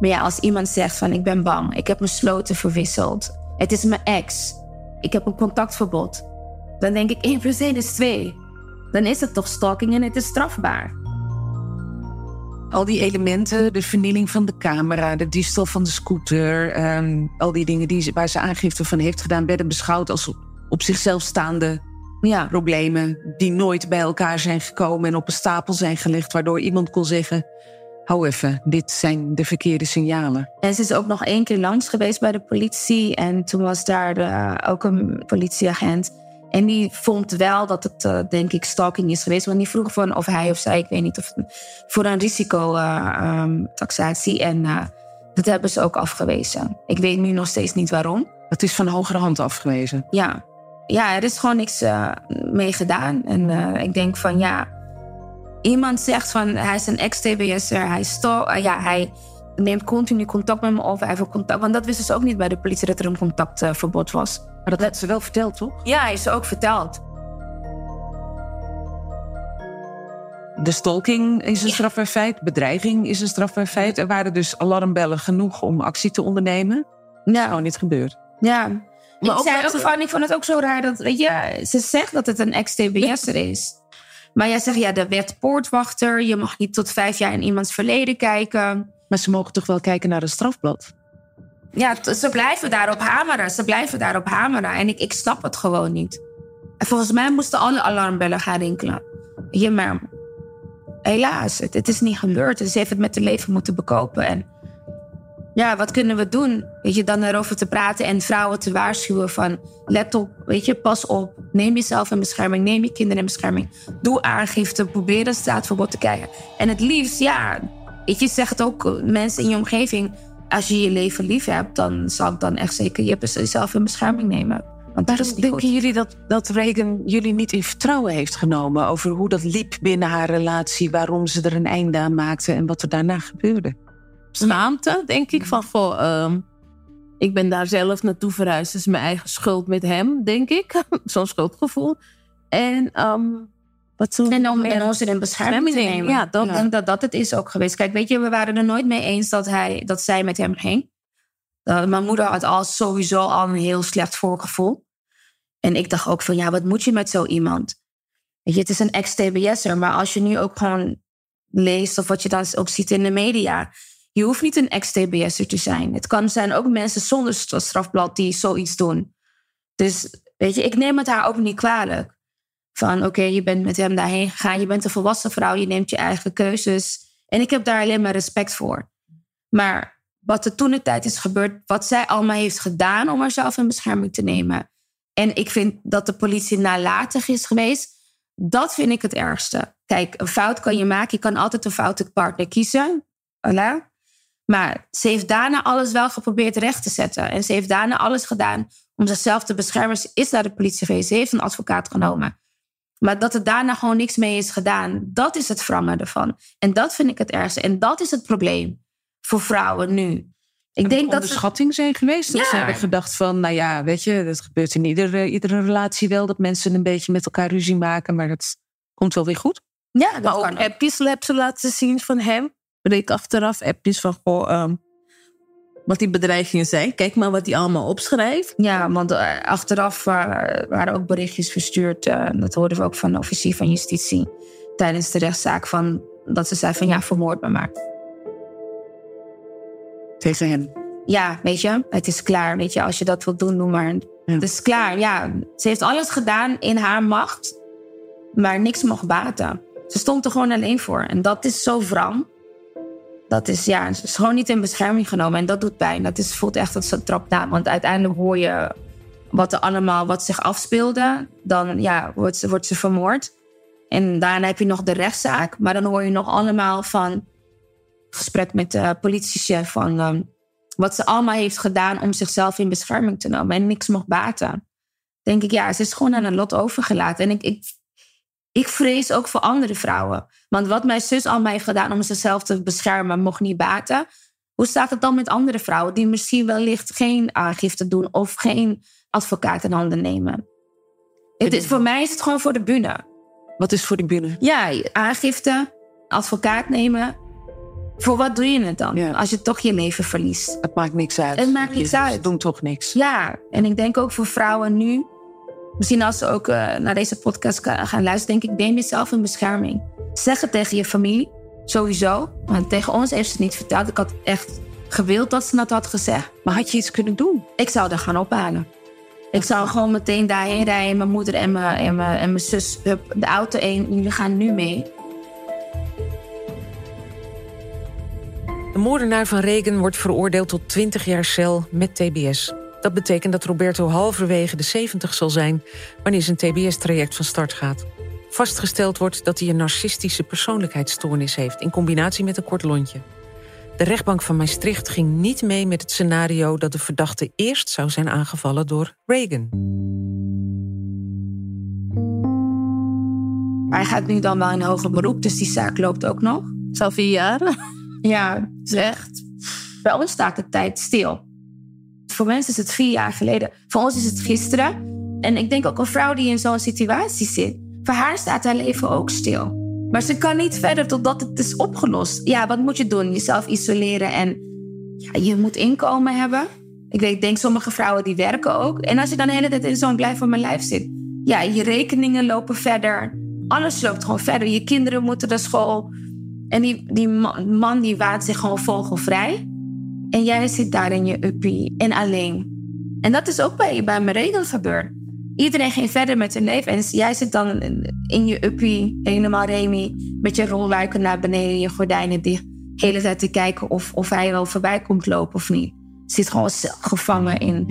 Speaker 1: Maar ja, als iemand zegt van ik ben bang, ik heb mijn sloten verwisseld. Het is mijn ex. Ik heb een contactverbod. Dan denk ik 1 plus 1 is 2. Dan is het toch stalking en het is strafbaar.
Speaker 2: Al die elementen, de vernieling van de camera, de diefstal van de scooter, um, al die dingen die, waar ze aangifte van heeft gedaan, werden beschouwd als op zichzelf staande ja, problemen die nooit bij elkaar zijn gekomen en op een stapel zijn gelegd, waardoor iemand kon zeggen: hou even, dit zijn de verkeerde signalen.
Speaker 1: En ze is ook nog één keer langs geweest bij de politie. En toen was daar de, ook een politieagent. En die vond wel dat het, uh, denk ik, stalking is geweest. Want die vroeg van of hij of zij, ik weet niet, of voor een risicotaxatie. Uh, um, en uh, dat hebben ze ook afgewezen. Ik weet nu nog steeds niet waarom.
Speaker 2: Het is van hogere hand afgewezen?
Speaker 1: Ja. Ja, er is gewoon niks mee gedaan. En ik denk van ja, iemand zegt van hij is een ex-TBS'er, hij, uh, ja, hij neemt continu contact met me of hij heeft contact. Want dat wisten ze ook niet bij de politie dat er een contactverbod was.
Speaker 2: Maar dat had ze wel verteld, toch?
Speaker 1: Ja, is ze ook verteld.
Speaker 2: De stalking is een strafbaar feit, bedreiging is een strafbaar feit. Er waren dus alarmbellen genoeg om actie te ondernemen. Ja. Dat is gewoon niet gebeurd.
Speaker 1: Ja. Maar ik, zei ook van, ik vond het ook zo raar dat, weet je, ze zegt dat het een ex-TBS'er is. Maar jij zegt, ja, de wet poortwachter. Je mag niet tot vijf jaar in iemands verleden kijken.
Speaker 2: Maar ze mogen toch wel kijken naar een strafblad?
Speaker 1: Ja, ze blijven daarop hameren. Ze blijven daarop hameren. En ik, ik snap het gewoon niet. En volgens mij moesten alle alarmbellen gaan rinkelen. Ja, maar helaas, het, het is niet gebeurd. Ze heeft het met haar leven moeten bekopen. En ja, wat kunnen we doen? Weet je, dan erover te praten en vrouwen te waarschuwen van... let op, weet je, pas op. Neem jezelf in bescherming, neem je kinderen in bescherming. Doe aangifte, probeer een straatverbod te krijgen. En het liefst, ja, weet je, zeg het ook mensen in je omgeving... als je je leven lief hebt, dan zal ik dan echt zeker jezelf in bescherming nemen. Want
Speaker 2: Waarom denken
Speaker 1: goed.
Speaker 2: jullie dat, dat Reagan jullie niet in vertrouwen heeft genomen over hoe dat liep binnen haar relatie, waarom ze er een einde aan maakte en wat er daarna gebeurde?
Speaker 19: Schaamte, denk ik. Van, goh, ehm, ik ben daar zelf naartoe verhuisd. Het is mijn eigen schuld met hem, denk ik. *laughs* Zo'n schuldgevoel. En ehm, wat zo...
Speaker 1: En om en ons in bescherming te nemen.
Speaker 19: Ja, dat,
Speaker 1: Ik denk dat dat het is ook geweest. Kijk, weet je, we waren er nooit mee eens dat, hij, dat zij met hem ging. Uh, mijn moeder had al sowieso al een heel slecht voorgevoel. En ik dacht ook van, ja, wat moet je met zo iemand? Weet je, het is een ex-TBS'er, maar als je nu ook gewoon leest... of wat je dan ook ziet in de media... je hoeft niet een ex-TBS'er te zijn. Het kan zijn ook mensen zonder strafblad die zoiets doen. Dus weet je, ik neem het haar ook niet kwalijk. Van oké, je bent met hem daarheen gegaan. Je bent een volwassen vrouw. Je neemt je eigen keuzes. En ik heb daar alleen maar respect voor. Maar wat er toen de tijd is gebeurd. Wat zij allemaal heeft gedaan om haarzelf in bescherming te nemen. En ik vind dat de politie nalatig is geweest. Dat vind ik het ergste. Kijk, een fout kan je maken. Je kan altijd een foute partner kiezen. Voilà. Maar ze heeft daarna alles wel geprobeerd recht te zetten. En ze heeft daarna alles gedaan om zichzelf te beschermen. Ze is naar de politie geweest. Ze heeft een advocaat genomen. Maar dat er daarna gewoon niks mee is gedaan, dat is het wrangen ervan. En dat vind ik het ergste. En dat is het probleem voor vrouwen nu. Ik denk dat
Speaker 2: onderschatting zijn geweest. Dat
Speaker 1: Ja.
Speaker 2: ze hebben gedacht van, nou ja, weet je, dat gebeurt in iedere, iedere relatie wel. Dat mensen een beetje met elkaar ruzie maken, maar dat komt wel weer goed.
Speaker 1: Ja, dat
Speaker 19: maar ook
Speaker 1: kan ook.
Speaker 19: laten zien van hem. Reek achteraf appjes van, goh, ehm, wat die bedreigingen zijn. Kijk maar wat hij allemaal opschrijft.
Speaker 1: Ja, want eh, achteraf waren ook berichtjes verstuurd. eh, dat hoorden we ook van de officier van justitie tijdens de rechtszaak. Van, dat ze zei van ja, vermoord me maar.
Speaker 2: Tegen hem.
Speaker 1: Ja, weet je, het is klaar. Weet je, als je dat wilt doen, doe maar. Het is klaar, ja. Ze heeft alles gedaan in haar macht, maar niks mocht baten. Ze stond er gewoon alleen voor. En dat is zo wrang. Dat is, ja, ze is gewoon niet in bescherming genomen. En dat doet pijn. Dat is, voelt echt als een trap na. Want uiteindelijk hoor je wat er allemaal, wat zich afspeelde. Dan ja, wordt, ze, wordt ze vermoord. En daarna heb je nog de rechtszaak. Maar dan hoor je nog allemaal van gesprek met de politiechef van ehm, wat ze allemaal heeft gedaan om zichzelf in bescherming te nemen en niks mocht baten. Denk ik, ja, ze is gewoon aan een lot overgelaten. En ik, ik, ik vrees ook voor andere vrouwen. Want wat mijn zus allemaal heeft gedaan om zichzelf te beschermen, mocht niet baten. Hoe staat het dan met andere vrouwen die misschien wellicht geen aangifte doen of geen advocaat in handen nemen? Het is, voor mij is het gewoon voor de bühne.
Speaker 2: Wat is voor de bühne?
Speaker 1: Ja, aangifte, advocaat nemen. Voor wat doe je het dan? Als je toch je leven verliest.
Speaker 2: Het maakt niks uit.
Speaker 1: Het maakt niks
Speaker 2: Je-
Speaker 1: uit.
Speaker 2: Ze doen toch niks.
Speaker 1: Ja, en ik denk ook voor vrouwen nu. Misschien als ze ook eh, naar deze podcast gaan luisteren, denk ik, neem jezelf in bescherming. Zeg het tegen je familie, sowieso. Want tegen ons heeft ze het niet verteld. Ik had echt gewild dat ze dat had gezegd.
Speaker 2: Maar had je iets kunnen doen?
Speaker 1: Ik zou er gaan ophalen. Ik zou gewoon meteen daarheen rijden. Mijn moeder en mijn, en mijn, en mijn zus, hup, de auto in. Jullie gaan nu mee.
Speaker 2: De moordenaar van Reagan wordt veroordeeld tot 20 jaar cel met TBS. Dat betekent dat Roberto halverwege de 70 zal zijn... wanneer zijn TBS-traject van start gaat. Vastgesteld wordt dat hij een narcistische persoonlijkheidsstoornis heeft... in combinatie met een kort lontje. De rechtbank van Maastricht ging niet mee met het scenario... dat de verdachte eerst zou zijn aangevallen door Reagan.
Speaker 1: Hij gaat nu dan wel in hoger beroep, dus die zaak loopt ook nog.
Speaker 19: Zal vier jaar?
Speaker 1: Ja, *laughs* het is echt. Bij ons staat de tijd stil. Voor mensen is het vier jaar geleden. Voor ons is het gisteren. En ik denk ook een vrouw die in zo'n situatie zit. Voor haar staat haar leven ook stil. Maar ze kan niet verder totdat het is opgelost. Ja, wat moet je doen? Jezelf isoleren en ja, je moet inkomen hebben. Ik weet, denk sommige vrouwen die werken ook. En als je dan de hele tijd in zo'n blijf van mijn lijf zit. Ja, je rekeningen lopen verder. Alles loopt gewoon verder. Je kinderen moeten naar school. En die, die ma- man die waant zich gewoon vogelvrij. En jij zit daar in je uppie en alleen. En dat is ook bij, bij mijn regel gebeurd. Iedereen ging verder met hun leven. En jij zit dan in, je uppie, helemaal Remy, met je rolluiken naar beneden, je gordijnen dicht. De hele tijd te kijken of, of hij wel voorbij komt lopen of niet. Zit gewoon gevangen in,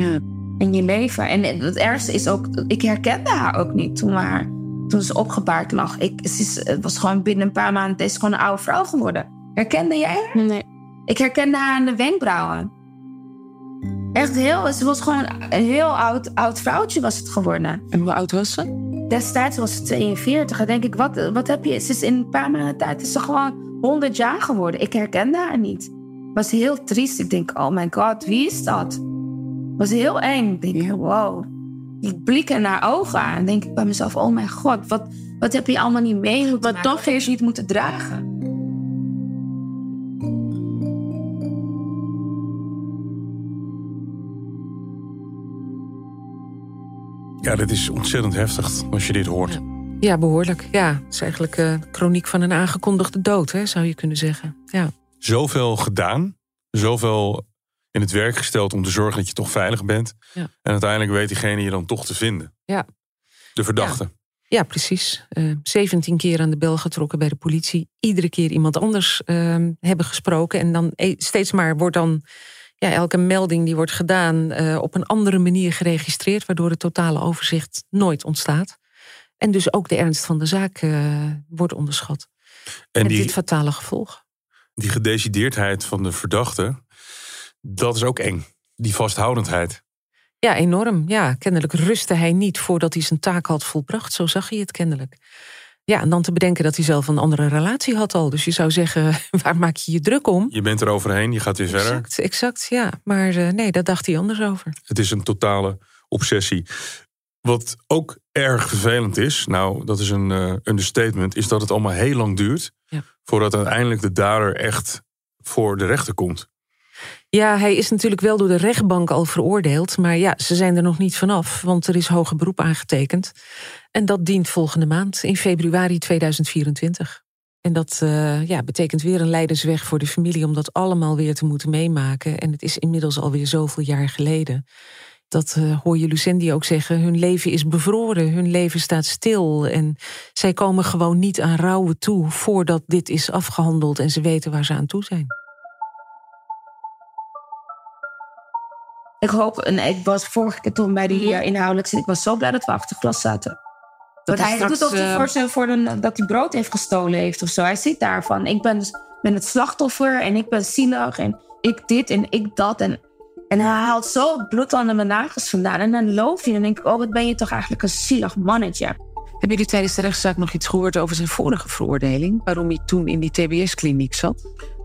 Speaker 1: in je leven. En het ergste is ook, ik herkende haar ook niet toen, we haar, toen ze opgebaard lag. Ik, ze is, het was gewoon binnen een paar maanden, het is gewoon een oude vrouw geworden. Herkende jij haar?
Speaker 19: Nee.
Speaker 1: Ik herkende haar aan de wenkbrauwen. Echt heel, ze was gewoon een heel oud, oud vrouwtje was het geworden.
Speaker 2: En hoe oud was ze?
Speaker 1: Destijds was ze 42. Dan denk ik, wat, wat heb je? Ze is in een paar maanden tijd is ze gewoon 100 jaar geworden. Ik herkende haar niet. Was heel triest. Ik denk, oh my god, wie is dat? Was heel eng. Ik denk, wow. Ik blik in haar ogen aan. En denk ik bij mezelf, oh mijn god, wat, wat heb je allemaal niet mee Maar toch heeft niet moeten dragen.
Speaker 5: Ja, dit is ontzettend heftig als je dit hoort.
Speaker 2: Ja, behoorlijk. Ja, het is eigenlijk uh, chroniek van een aangekondigde dood, hè, zou je kunnen zeggen. Ja.
Speaker 5: Zoveel gedaan, zoveel in het werk gesteld om te zorgen dat je toch veilig bent. Ja. En uiteindelijk weet diegene je dan toch te vinden.
Speaker 2: Ja.
Speaker 5: De verdachte.
Speaker 2: Ja. Ja, precies. Uh, eh, 17 keer aan de bel getrokken bij de politie. Iedere keer iemand anders uh, hebben gesproken. En dan e-, steeds maar wordt dan ja, elke melding die wordt gedaan uh, op een andere manier geregistreerd, waardoor het totale overzicht nooit ontstaat. En dus ook de ernst van de zaak uh, wordt onderschat. En die, dit fatale gevolg.
Speaker 5: Die gedecideerdheid van de verdachte, dat is ook eng. Die vasthoudendheid.
Speaker 2: Ja, enorm. Ja, kennelijk rustte hij niet voordat hij zijn taak had volbracht. Zo zag hij het kennelijk. Ja, en dan te bedenken dat hij zelf een andere relatie had al. Dus je zou zeggen, *laughs* waar maak je je druk om?
Speaker 5: Je bent er overheen, je gaat weer verder.
Speaker 2: Exact, exact ja. Maar uh, nee, daar dacht hij anders over.
Speaker 5: Het is een totale obsessie. Wat ook erg vervelend is, nou, dat is een uh, understatement, is dat het allemaal heel lang duurt ja. voordat uiteindelijk de dader echt voor de rechter komt.
Speaker 2: Ja, hij is natuurlijk wel door de rechtbank al veroordeeld. Maar ja, ze zijn er nog niet vanaf, want er is hoger beroep aangetekend. En dat dient volgende maand, in februari 2024. En dat uh, ja, betekent weer een leidensweg voor de familie om dat allemaal weer te moeten meemaken. En het is inmiddels alweer zoveel jaar geleden. Dat uh, hoor je Lucendi ook zeggen. Hun leven is bevroren, hun leven staat stil. En zij komen gewoon niet aan rouwen toe voordat dit is afgehandeld en ze weten waar ze aan toe zijn.
Speaker 1: Ik hoop, en ik was vorige keer toen bij die hier inhoudelijk zit, ik was zo blij dat we achter glas zaten. Dat hij straks, doet uh... voor zijn, voor een, dat hij brood heeft gestolen heeft of zo. Hij zit daarvan. Ik ben, ben het slachtoffer en ik ben zielig en ik dit en ik dat. En, en hij haalt zo bloed aan mijn nagels vandaan. En dan loof je en denk ik, oh, wat ben je toch eigenlijk een zielig mannetje.
Speaker 2: Hebben jullie tijdens de rechtszaak nog iets gehoord over zijn vorige veroordeling? Waarom hij toen in die TBS-kliniek zat?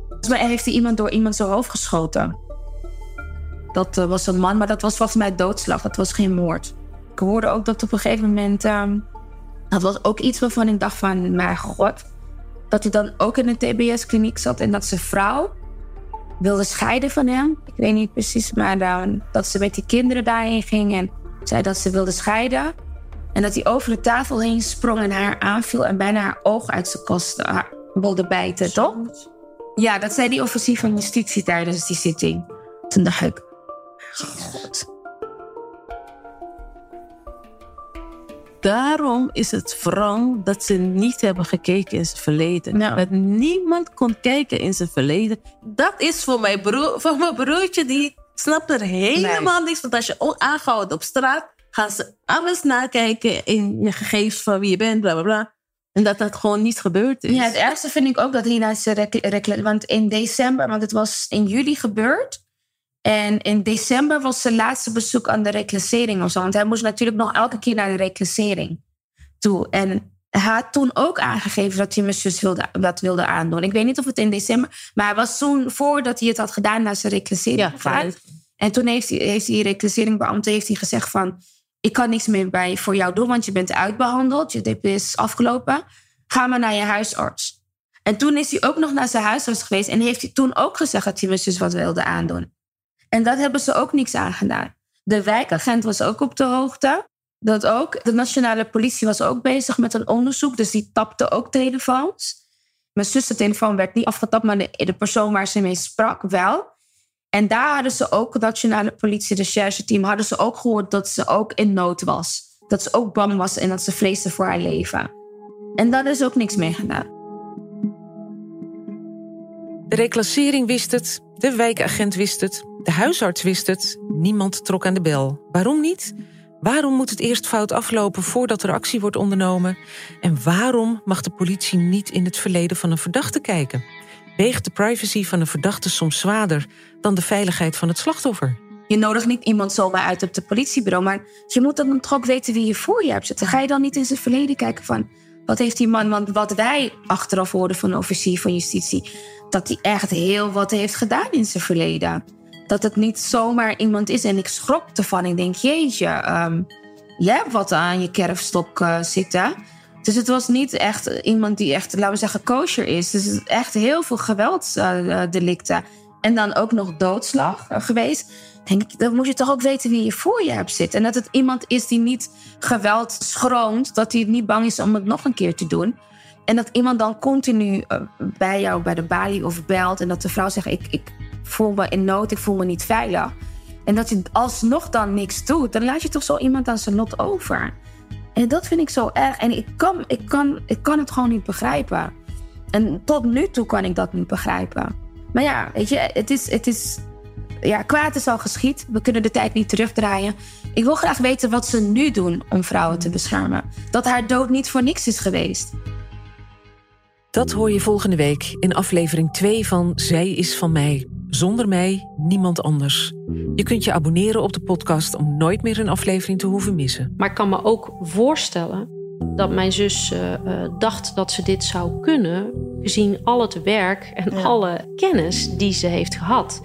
Speaker 1: Volgens mij heeft hij iemand door iemand zijn hoofd geschoten. Dat uh, was een man, maar dat was volgens mij doodslag. Dat was geen moord. Ik hoorde ook dat op een gegeven moment... Um, dat was ook iets waarvan ik dacht van... mijn god, dat hij dan ook in een TBS-kliniek zat... en dat zijn vrouw wilde scheiden van hem. Ik weet niet precies, maar dan, dat ze met die kinderen daarheen ging... en zei dat ze wilde scheiden. En dat hij over de tafel heen sprong en haar aanviel... en bijna haar oog uit zijn kosten wilde bijten, toch? Ja, dat zei die officier van justitie tijdens die zitting. Toen dacht ik, God.
Speaker 19: Daarom is het wrang dat ze niet hebben gekeken in zijn verleden. Dat niemand kon kijken in zijn verleden. Dat is voor mijn, broer, voor mijn broertje, die snapt er helemaal niks. Want als je aanhoudt op straat, gaan ze alles nakijken in je gegevens van wie je bent, bla bla bla. En dat dat gewoon niet gebeurd is.
Speaker 1: Ja, het ergste vind ik ook dat naar zijn Want in december, want het was in juli gebeurd. En in december was zijn laatste bezoek aan de reclassering of zo. Want hij moest natuurlijk nog elke keer naar de reclassering toe. En hij had toen ook aangegeven dat hij mijn zus wilde, dat wilde aandoen. Ik weet niet of het in december... Maar hij was toen, voordat hij het had gedaan, naar zijn reclassering ja. En toen heeft, hij, heeft die heeft hij gezegd van... ik kan niks meer bij voor jou doen, want je bent uitbehandeld. Je DP is afgelopen. Ga maar naar je huisarts. En toen is hij ook nog naar zijn huisarts geweest... en heeft hij toen ook gezegd dat hij mijn zus wat wilde aandoen. En dat hebben ze ook niks aan gedaan. De wijkagent was ook op de hoogte. Dat ook. De nationale politie was ook bezig met een onderzoek. Dus die tapte ook telefoons. Mijn zus' telefoon werd niet afgetapt, maar de, de persoon waar ze mee sprak wel. En daar hadden ze ook, het nationale politie, recherche team, hadden ze ook gehoord dat ze ook in nood was. Dat ze ook bang was en dat ze vreesde voor haar leven. En daar is ook niks mee gedaan.
Speaker 2: De reclassering wist het, de wijkagent wist het, de huisarts wist het. Niemand trok aan de bel. Waarom niet? Waarom moet het eerst fout aflopen voordat er actie wordt ondernomen? En waarom mag de politie niet in het verleden van een verdachte kijken? Weegt de privacy van een verdachte soms zwaarder dan de veiligheid van het slachtoffer?
Speaker 1: Je nodigt niet iemand zomaar uit op het politiebureau, maar je moet dan toch ook weten wie je voor je hebt zitten. Ga je dan niet in zijn verleden kijken van wat heeft die man, want wat wij achteraf hoorden van een officier van justitie, dat hij echt heel wat heeft gedaan in zijn verleden. Dat het niet zomaar iemand is. En ik schrok ervan. Ik denk, jeetje, um, je hebt wat aan je kerfstok uh, zitten. Dus het was niet echt iemand die echt, laten we zeggen, kosher is. Dus echt heel veel geweldsdelicten. en dan ook nog doodslag geweest. Denk ik, dan moet je toch ook weten wie je voor je hebt zitten. En dat het iemand is die niet geweld schroomt. Dat hij niet bang is om het nog een keer te doen. En dat iemand dan continu uh, bij jou bij de balie of belt. En dat de vrouw zegt, ik, ik voel me in nood, ik voel me niet veilig. En dat je alsnog dan niks doet. Dan laat je toch zo iemand aan zijn lot over. En dat vind ik zo erg. En ik kan, ik kan, ik kan het gewoon niet begrijpen. En tot nu toe kan ik dat niet begrijpen. Maar ja, weet je, het is, het is ja, kwaad is al geschied. We kunnen de tijd niet terugdraaien. Ik wil graag weten wat ze nu doen om vrouwen te beschermen. Dat haar dood niet voor niks is geweest.
Speaker 2: Dat hoor je volgende week in aflevering 2 van Zij is van mij. Zonder mij niemand anders. Je kunt je abonneren op de podcast om nooit meer een aflevering te hoeven missen.
Speaker 3: Maar ik kan me ook voorstellen dat mijn zus uh, uh, dacht dat ze dit zou kunnen, gezien al het werk en ja. alle kennis die ze heeft gehad.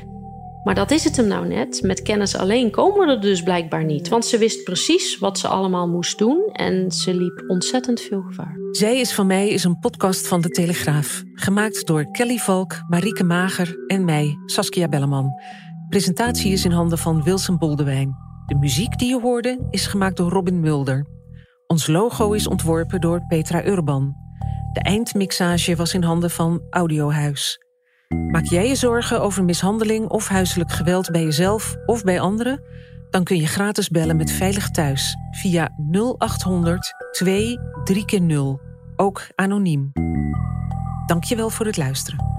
Speaker 3: Maar dat is het hem nou net. Met kennis alleen komen we er dus blijkbaar niet. Want ze wist precies wat ze allemaal moest doen en ze liep ontzettend veel gevaar.
Speaker 2: Zij is van mij is een podcast van de Telegraaf. Gemaakt door Kelly Valk, Marieke Mager en mij, Saskia Belleman. Presentatie is in handen van Wilson Boldewijn. De muziek die je hoorde is gemaakt door Robin Mulder. Ons logo is ontworpen door Petra Urban. De eindmixage was in handen van Audiohuis. Maak jij je zorgen over mishandeling of huiselijk geweld bij jezelf of bij anderen? Dan kun je gratis bellen met Veilig Thuis via 0800 2 3 0 ook anoniem. Dankjewel voor het luisteren.